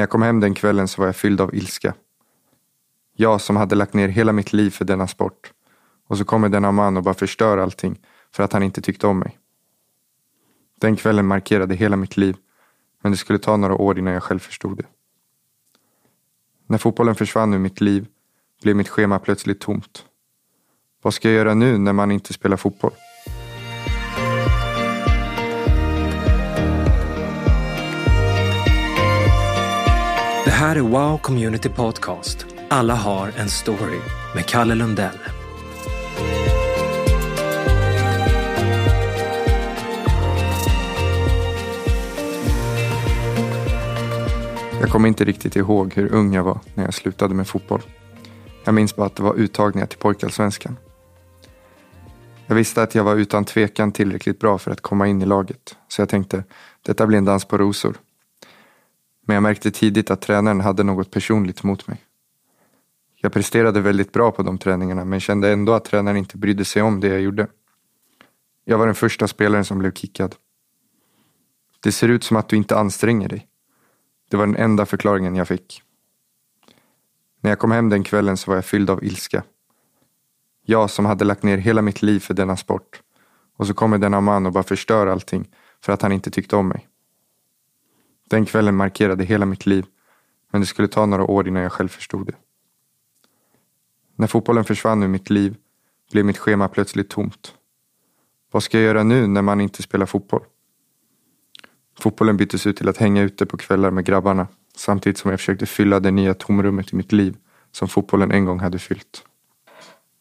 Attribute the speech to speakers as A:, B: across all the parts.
A: När jag kom hem den kvällen så var jag fylld av ilska. Jag som hade lagt ner hela mitt liv för denna sport. Och så kommer denna man och bara förstör allting för att han inte tyckte om mig. Den kvällen markerade hela mitt liv, men det skulle ta några år innan jag själv förstod det. När fotbollen försvann ur mitt liv blev mitt schema plötsligt tomt. Vad ska jag göra nu när man inte spelar fotboll?
B: Här är Wow Community Podcast. Alla har en story med Kalle Lundell.
A: Jag kommer inte riktigt ihåg hur ung jag var när jag slutade med fotboll. Jag minns bara att det var uttagningar till pojkallsvenskan. Jag visste att jag var utan tvekan tillräckligt bra för att komma in i laget, så jag tänkte detta blir en dans på rosor. Men jag märkte tidigt att tränaren hade något personligt mot mig. Jag presterade väldigt bra på de träningarna men kände ändå att tränaren inte brydde sig om det jag gjorde. Jag var den första spelaren som blev kickad. Det ser ut som att du inte anstränger dig. Det var den enda förklaringen jag fick. När jag kom hem den kvällen så var jag fylld av ilska. Jag som hade lagt ner hela mitt liv för denna sport. Och så kommer denna man och bara förstör allting för att han inte tyckte om mig. Den kvällen markerade hela mitt liv, men det skulle ta några år innan jag själv förstod det. När fotbollen försvann ur mitt liv blev mitt schema plötsligt tomt. Vad ska jag göra nu när man inte spelar fotboll? Fotbollen byttes ut till att hänga ute på kvällar med grabbarna samtidigt som jag försökte fylla det nya tomrummet i mitt liv som fotbollen en gång hade fyllt.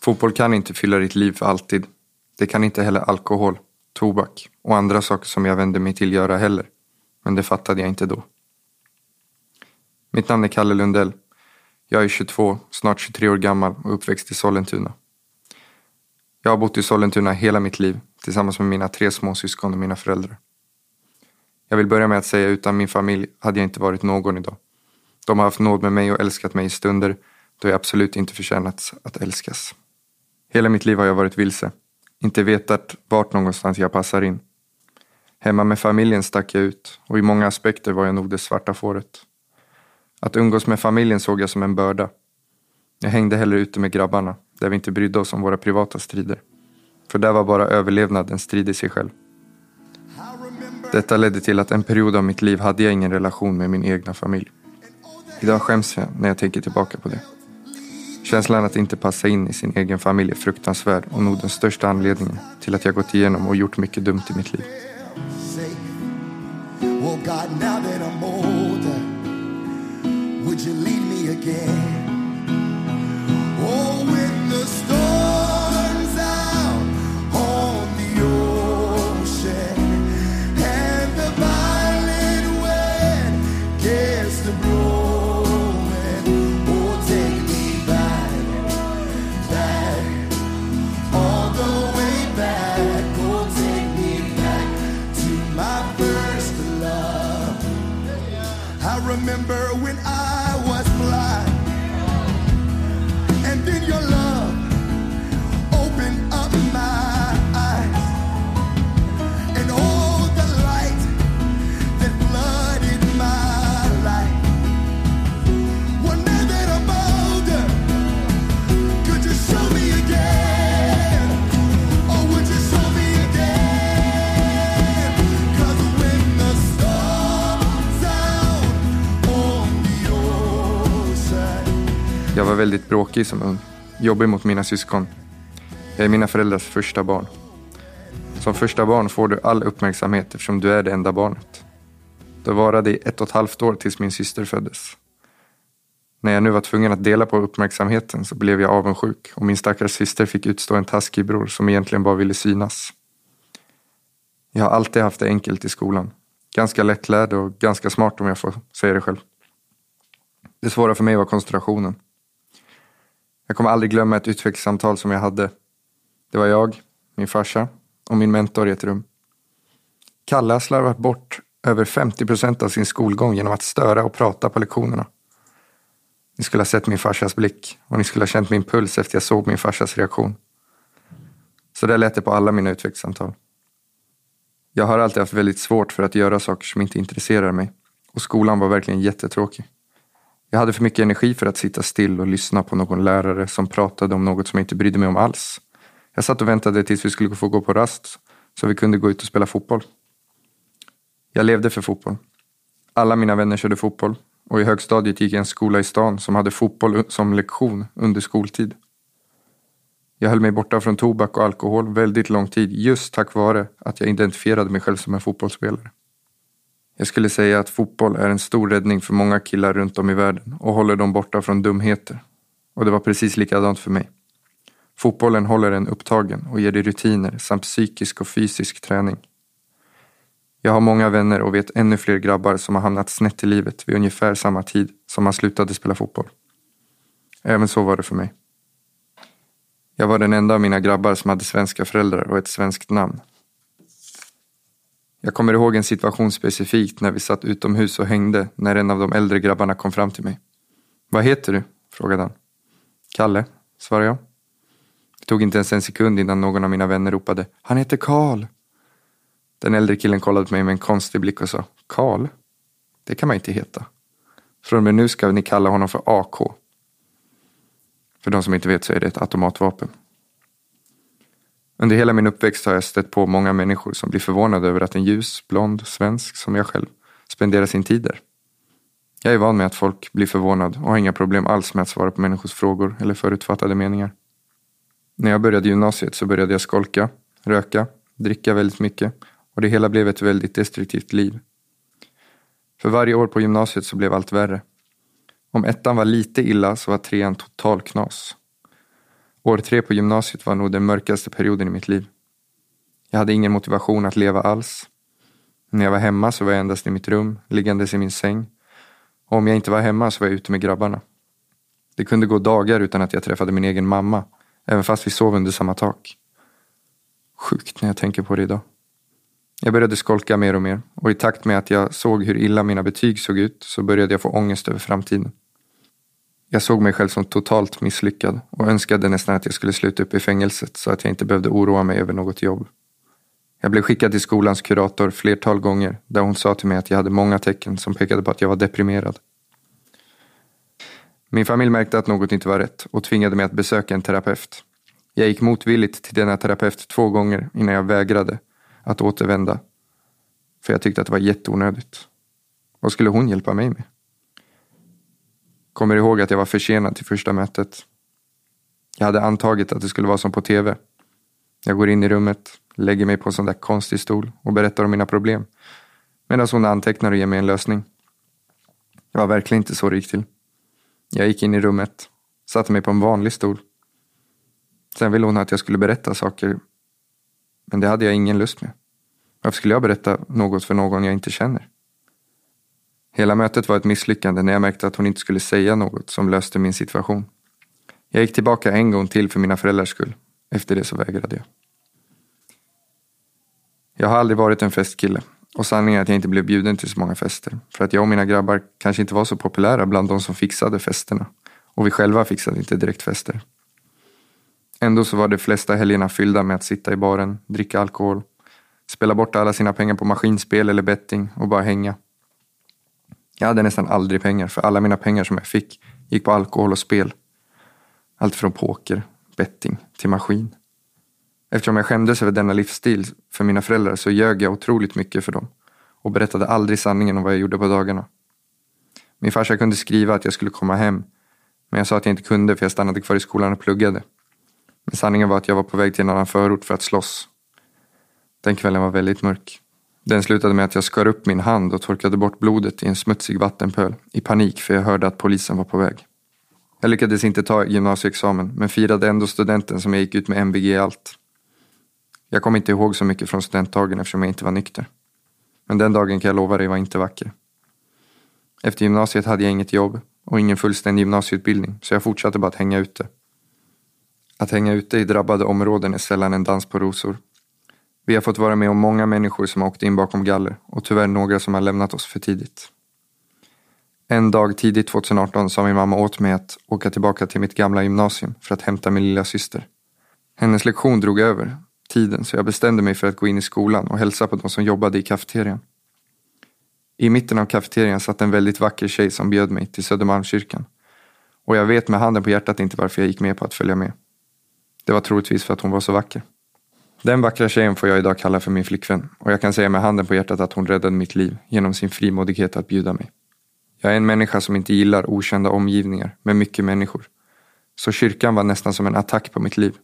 A: Fotboll kan inte fylla ditt liv för alltid. Det kan inte heller alkohol, tobak och andra saker som jag vände mig till göra heller. Men det fattade jag inte då. Mitt namn är Kalle Lundell. Jag är 22, snart 23 år gammal och uppväxt i Sollentuna. Jag har bott i Sollentuna hela mitt liv tillsammans med mina tre småsyskon och mina föräldrar. Jag vill börja med att säga utan min familj hade jag inte varit någon idag. De har haft nåd med mig och älskat mig i stunder då jag absolut inte förtjänat att älskas. Hela mitt liv har jag varit vilse. Inte vetat vart någonstans jag passar in. Hemma med familjen stack jag ut och i många aspekter var jag nog det svarta fåret. Att umgås med familjen såg jag som en börda. Jag hängde hellre ute med grabbarna, där vi inte brydde oss om våra privata strider. För där var bara överlevnad en strid i sig själv. Detta ledde till att en period av mitt liv hade jag ingen relation med min egna familj. Idag skäms jag när jag tänker tillbaka på det. Känslan att inte passa in i sin egen familj är fruktansvärd och nog den största anledningen till att jag gått igenom och gjort mycket dumt i mitt liv.
C: You lead me again? Oh, when the storm's
A: var väldigt bråkig som ung. Jobbig mot mina syskon. Jag är mina föräldrars första barn. Som första barn får du all uppmärksamhet eftersom du är det enda barnet. Det varade i ett och ett halvt år tills min syster föddes. När jag nu var tvungen att dela på uppmärksamheten så blev jag avundsjuk och min stackars syster fick utstå en taskig bror som egentligen bara ville synas. Jag har alltid haft det enkelt i skolan. Ganska lättlärd och ganska smart om jag får säga det själv. Det svåra för mig var koncentrationen. Jag kommer aldrig glömma ett utvecklingssamtal som jag hade. Det var jag, min farsa och min mentor i ett rum. Kalle har slarvat bort över 50 procent av sin skolgång genom att störa och prata på lektionerna. Ni skulle ha sett min farsas blick och ni skulle ha känt min puls efter jag såg min farsas reaktion. Så där lät det på alla mina utvecklingssamtal. Jag har alltid haft väldigt svårt för att göra saker som inte intresserar mig och skolan var verkligen jättetråkig. Jag hade för mycket energi för att sitta still och lyssna på någon lärare som pratade om något som jag inte brydde mig om alls. Jag satt och väntade tills vi skulle få gå på rast så vi kunde gå ut och spela fotboll. Jag levde för fotboll. Alla mina vänner körde fotboll och i högstadiet gick jag i en skola i stan som hade fotboll som lektion under skoltid. Jag höll mig borta från tobak och alkohol väldigt lång tid just tack vare att jag identifierade mig själv som en fotbollsspelare. Jag skulle säga att fotboll är en stor räddning för många killar runt om i världen och håller dem borta från dumheter. Och det var precis likadant för mig. Fotbollen håller en upptagen och ger dig rutiner samt psykisk och fysisk träning. Jag har många vänner och vet ännu fler grabbar som har hamnat snett i livet vid ungefär samma tid som man slutade spela fotboll. Även så var det för mig. Jag var den enda av mina grabbar som hade svenska föräldrar och ett svenskt namn. Jag kommer ihåg en situation specifikt när vi satt utomhus och hängde när en av de äldre grabbarna kom fram till mig. Vad heter du? frågade han. Kalle, svarade jag. Det tog inte ens en sekund innan någon av mina vänner ropade Han heter Karl. Den äldre killen kollade på mig med en konstig blick och sa Karl? Det kan man inte heta. Från och med nu ska ni kalla honom för AK. För de som inte vet så är det ett automatvapen. Under hela min uppväxt har jag stött på många människor som blir förvånade över att en ljus, blond svensk som jag själv spenderar sin tid där. Jag är van med att folk blir förvånade och har inga problem alls med att svara på människors frågor eller förutfattade meningar. När jag började gymnasiet så började jag skolka, röka, dricka väldigt mycket och det hela blev ett väldigt destruktivt liv. För varje år på gymnasiet så blev allt värre. Om ettan var lite illa så var trean total knas. År tre på gymnasiet var nog den mörkaste perioden i mitt liv. Jag hade ingen motivation att leva alls. När jag var hemma så var jag endast i mitt rum, liggandes i min säng. Och om jag inte var hemma så var jag ute med grabbarna. Det kunde gå dagar utan att jag träffade min egen mamma, även fast vi sov under samma tak. Sjukt när jag tänker på det idag. Jag började skolka mer och mer och i takt med att jag såg hur illa mina betyg såg ut så började jag få ångest över framtiden. Jag såg mig själv som totalt misslyckad och önskade nästan att jag skulle sluta upp i fängelset så att jag inte behövde oroa mig över något jobb. Jag blev skickad till skolans kurator flertal gånger där hon sa till mig att jag hade många tecken som pekade på att jag var deprimerad. Min familj märkte att något inte var rätt och tvingade mig att besöka en terapeut. Jag gick motvilligt till denna terapeut två gånger innan jag vägrade att återvända. För jag tyckte att det var jätteonödigt. Vad skulle hon hjälpa mig med? Kommer ihåg att jag var försenad till första mötet. Jag hade antagit att det skulle vara som på tv. Jag går in i rummet, lägger mig på en sån där konstig stol och berättar om mina problem. Medan hon antecknar och ger mig en lösning. Det var verkligen inte så det gick till. Jag gick in i rummet, satte mig på en vanlig stol. Sen ville hon att jag skulle berätta saker, men det hade jag ingen lust med. Varför skulle jag berätta något för någon jag inte känner? Hela mötet var ett misslyckande när jag märkte att hon inte skulle säga något som löste min situation. Jag gick tillbaka en gång till för mina föräldrars skull. Efter det så vägrade jag. Jag har aldrig varit en festkille och sanningen är att jag inte blev bjuden till så många fester. För att jag och mina grabbar kanske inte var så populära bland de som fixade festerna. Och vi själva fixade inte direkt fester. Ändå så var de flesta helgerna fyllda med att sitta i baren, dricka alkohol, spela bort alla sina pengar på maskinspel eller betting och bara hänga. Jag hade nästan aldrig pengar för alla mina pengar som jag fick gick på alkohol och spel. Allt från poker, betting till maskin. Eftersom jag skämdes över denna livsstil för mina föräldrar så ljög jag otroligt mycket för dem och berättade aldrig sanningen om vad jag gjorde på dagarna. Min farsa kunde skriva att jag skulle komma hem men jag sa att jag inte kunde för jag stannade kvar i skolan och pluggade. Men sanningen var att jag var på väg till en annan förort för att slåss. Den kvällen var väldigt mörk. Den slutade med att jag skar upp min hand och torkade bort blodet i en smutsig vattenpöl i panik för jag hörde att polisen var på väg. Jag lyckades inte ta gymnasieexamen men firade ändå studenten som jag gick ut med MVG i allt. Jag kommer inte ihåg så mycket från studentdagen eftersom jag inte var nykter. Men den dagen kan jag lova dig var inte vacker. Efter gymnasiet hade jag inget jobb och ingen fullständig gymnasieutbildning så jag fortsatte bara att hänga ute. Att hänga ute i drabbade områden är sällan en dans på rosor vi har fått vara med om många människor som har åkt in bakom galler och tyvärr några som har lämnat oss för tidigt. En dag tidigt 2018 sa min mamma åt mig att åka tillbaka till mitt gamla gymnasium för att hämta min lilla syster. Hennes lektion drog över tiden så jag bestämde mig för att gå in i skolan och hälsa på de som jobbade i kafeterian. I mitten av kafeterian satt en väldigt vacker tjej som bjöd mig till Södermalmskyrkan. Och jag vet med handen på hjärtat inte varför jag gick med på att följa med. Det var troligtvis för att hon var så vacker. Den vackra tjejen får jag idag kalla för min flickvän och jag kan säga med handen på hjärtat att hon räddade mitt liv genom sin frimodighet att bjuda mig. Jag är en människa som inte gillar okända omgivningar med mycket människor. Så kyrkan var nästan som en attack på mitt liv.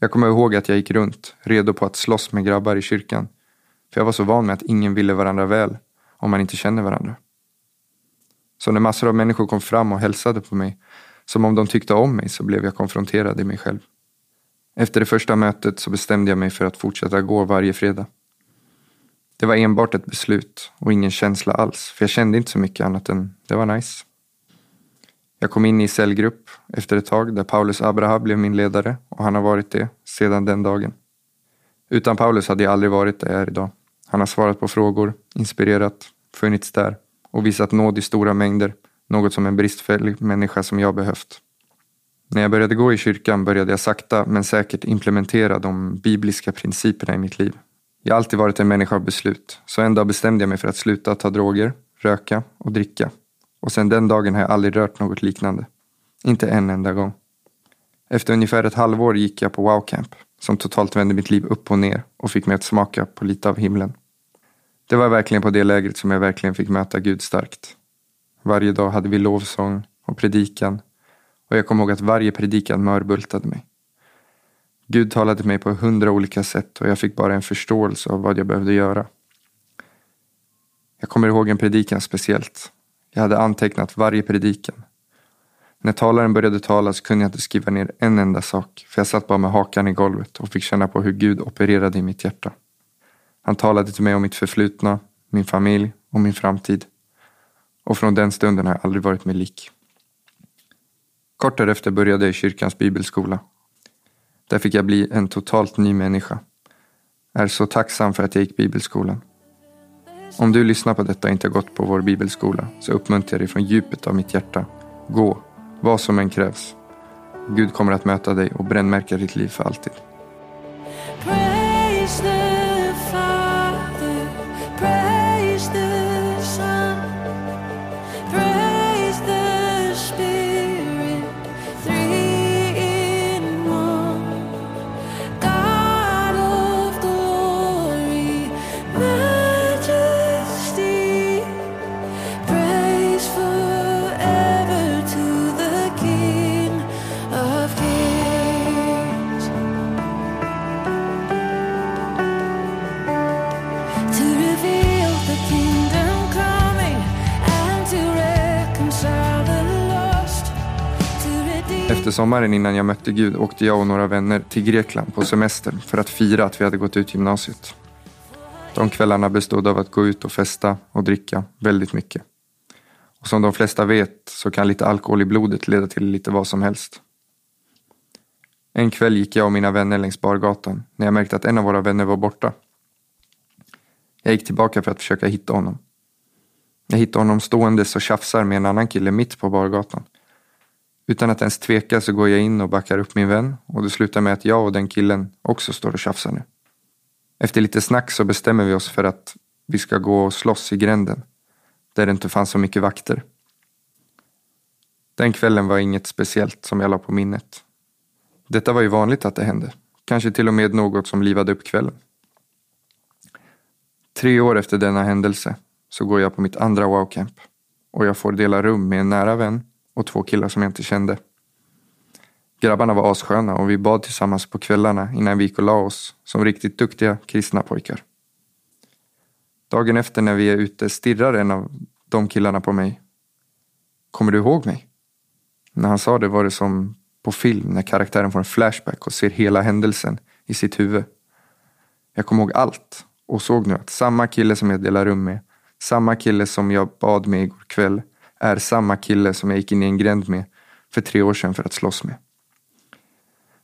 A: Jag kommer ihåg att jag gick runt, redo på att slåss med grabbar i kyrkan. För jag var så van med att ingen ville varandra väl om man inte känner varandra. Så när massor av människor kom fram och hälsade på mig, som om de tyckte om mig, så blev jag konfronterad i mig själv. Efter det första mötet så bestämde jag mig för att fortsätta gå varje fredag. Det var enbart ett beslut och ingen känsla alls, för jag kände inte så mycket annat än det var nice. Jag kom in i cellgrupp efter ett tag där Paulus Abraha blev min ledare och han har varit det sedan den dagen. Utan Paulus hade jag aldrig varit där jag är idag. Han har svarat på frågor, inspirerat, funnits där och visat nåd i stora mängder, något som en bristfällig människa som jag behövt. När jag började gå i kyrkan började jag sakta men säkert implementera de bibliska principerna i mitt liv. Jag har alltid varit en människa av beslut, så en dag bestämde jag mig för att sluta ta droger, röka och dricka. Och sedan den dagen har jag aldrig rört något liknande. Inte en enda gång. Efter ungefär ett halvår gick jag på Wow Camp, som totalt vände mitt liv upp och ner och fick mig att smaka på lite av himlen. Det var verkligen på det lägret som jag verkligen fick möta Gud starkt. Varje dag hade vi lovsång och predikan och jag kommer ihåg att varje predikan mörbultade mig. Gud talade till mig på hundra olika sätt och jag fick bara en förståelse av vad jag behövde göra. Jag kommer ihåg en predikan speciellt. Jag hade antecknat varje predikan. När talaren började tala så kunde jag inte skriva ner en enda sak för jag satt bara med hakan i golvet och fick känna på hur Gud opererade i mitt hjärta. Han talade till mig om mitt förflutna, min familj och min framtid. Och från den stunden har jag aldrig varit mig lik. Kort därefter började jag i kyrkans bibelskola. Där fick jag bli en totalt ny människa. Jag är så tacksam för att jag gick bibelskolan. Om du lyssnar på detta och inte har gått på vår bibelskola så uppmuntrar jag dig från djupet av mitt hjärta. Gå, vad som än krävs. Gud kommer att möta dig och brännmärka ditt liv för alltid. Sommaren innan jag mötte Gud åkte jag och några vänner till Grekland på semester för att fira att vi hade gått ut gymnasiet. De kvällarna bestod av att gå ut och festa och dricka väldigt mycket. Och som de flesta vet så kan lite alkohol i blodet leda till lite vad som helst. En kväll gick jag och mina vänner längs bargatan när jag märkte att en av våra vänner var borta. Jag gick tillbaka för att försöka hitta honom. Jag hittade honom ståendes och tjafsar med en annan kille mitt på bargatan. Utan att ens tveka så går jag in och backar upp min vän och det slutar med att jag och den killen också står och tjafsar nu. Efter lite snack så bestämmer vi oss för att vi ska gå och slåss i gränden. Där det inte fanns så mycket vakter. Den kvällen var inget speciellt som jag la på minnet. Detta var ju vanligt att det hände. Kanske till och med något som livade upp kvällen. Tre år efter denna händelse så går jag på mitt andra wow-camp. Och jag får dela rum med en nära vän och två killar som jag inte kände. Grabbarna var assköna och vi bad tillsammans på kvällarna innan vi gick och la oss som riktigt duktiga kristna pojkar. Dagen efter när vi är ute stirrar en av de killarna på mig. Kommer du ihåg mig? När han sa det var det som på film när karaktären får en flashback och ser hela händelsen i sitt huvud. Jag kom ihåg allt och såg nu att samma kille som jag delar rum med, samma kille som jag bad med igår kväll, är samma kille som jag gick in i en gränd med för tre år sedan för att slåss med.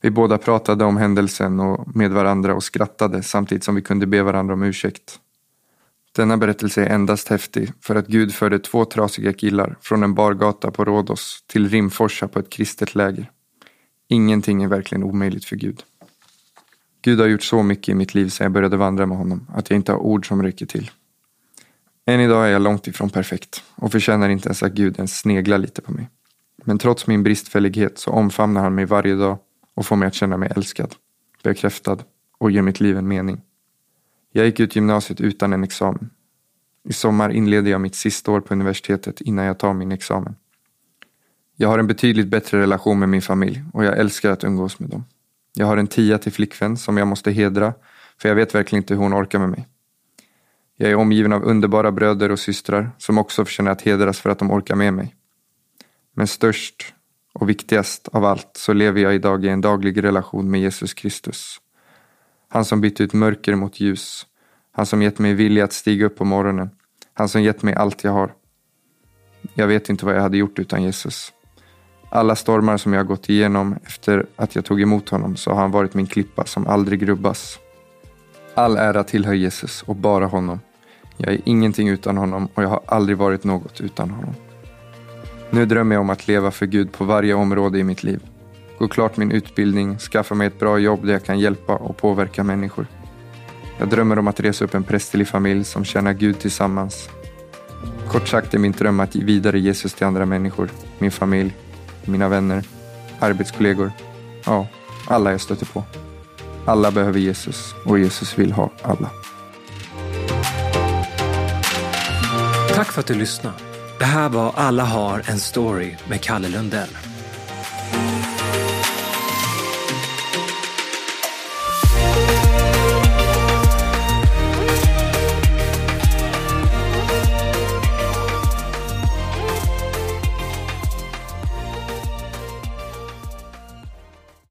A: Vi båda pratade om händelsen och med varandra och skrattade samtidigt som vi kunde be varandra om ursäkt. Denna berättelse är endast häftig för att Gud förde två trasiga killar från en bargata på Rhodos till Rimforsa på ett kristet läger. Ingenting är verkligen omöjligt för Gud. Gud har gjort så mycket i mitt liv sedan jag började vandra med honom att jag inte har ord som räcker till. Än idag är jag långt ifrån perfekt och förtjänar inte ens att Gud ens sneglar lite på mig. Men trots min bristfällighet så omfamnar han mig varje dag och får mig att känna mig älskad, bekräftad och ger mitt liv en mening. Jag gick ut gymnasiet utan en examen. I sommar inleder jag mitt sista år på universitetet innan jag tar min examen. Jag har en betydligt bättre relation med min familj och jag älskar att umgås med dem. Jag har en tia till flickvän som jag måste hedra för jag vet verkligen inte hur hon orkar med mig. Jag är omgiven av underbara bröder och systrar som också förtjänar att hedras för att de orkar med mig. Men störst och viktigast av allt så lever jag idag i en daglig relation med Jesus Kristus. Han som bytt ut mörker mot ljus. Han som gett mig vilja att stiga upp på morgonen. Han som gett mig allt jag har. Jag vet inte vad jag hade gjort utan Jesus. Alla stormar som jag gått igenom efter att jag tog emot honom så har han varit min klippa som aldrig rubbas. All ära tillhör Jesus och bara honom. Jag är ingenting utan honom och jag har aldrig varit något utan honom. Nu drömmer jag om att leva för Gud på varje område i mitt liv. Gå klart min utbildning, skaffa mig ett bra jobb där jag kan hjälpa och påverka människor. Jag drömmer om att resa upp en prästerlig familj som tjänar Gud tillsammans. Kort sagt är min dröm att ge vidare Jesus till andra människor, min familj, mina vänner, arbetskollegor, ja, alla jag stöter på. Alla behöver Jesus och Jesus vill ha alla.
B: Tack för att du lyssnade. Det här var Alla har en story med Kalle Lundell.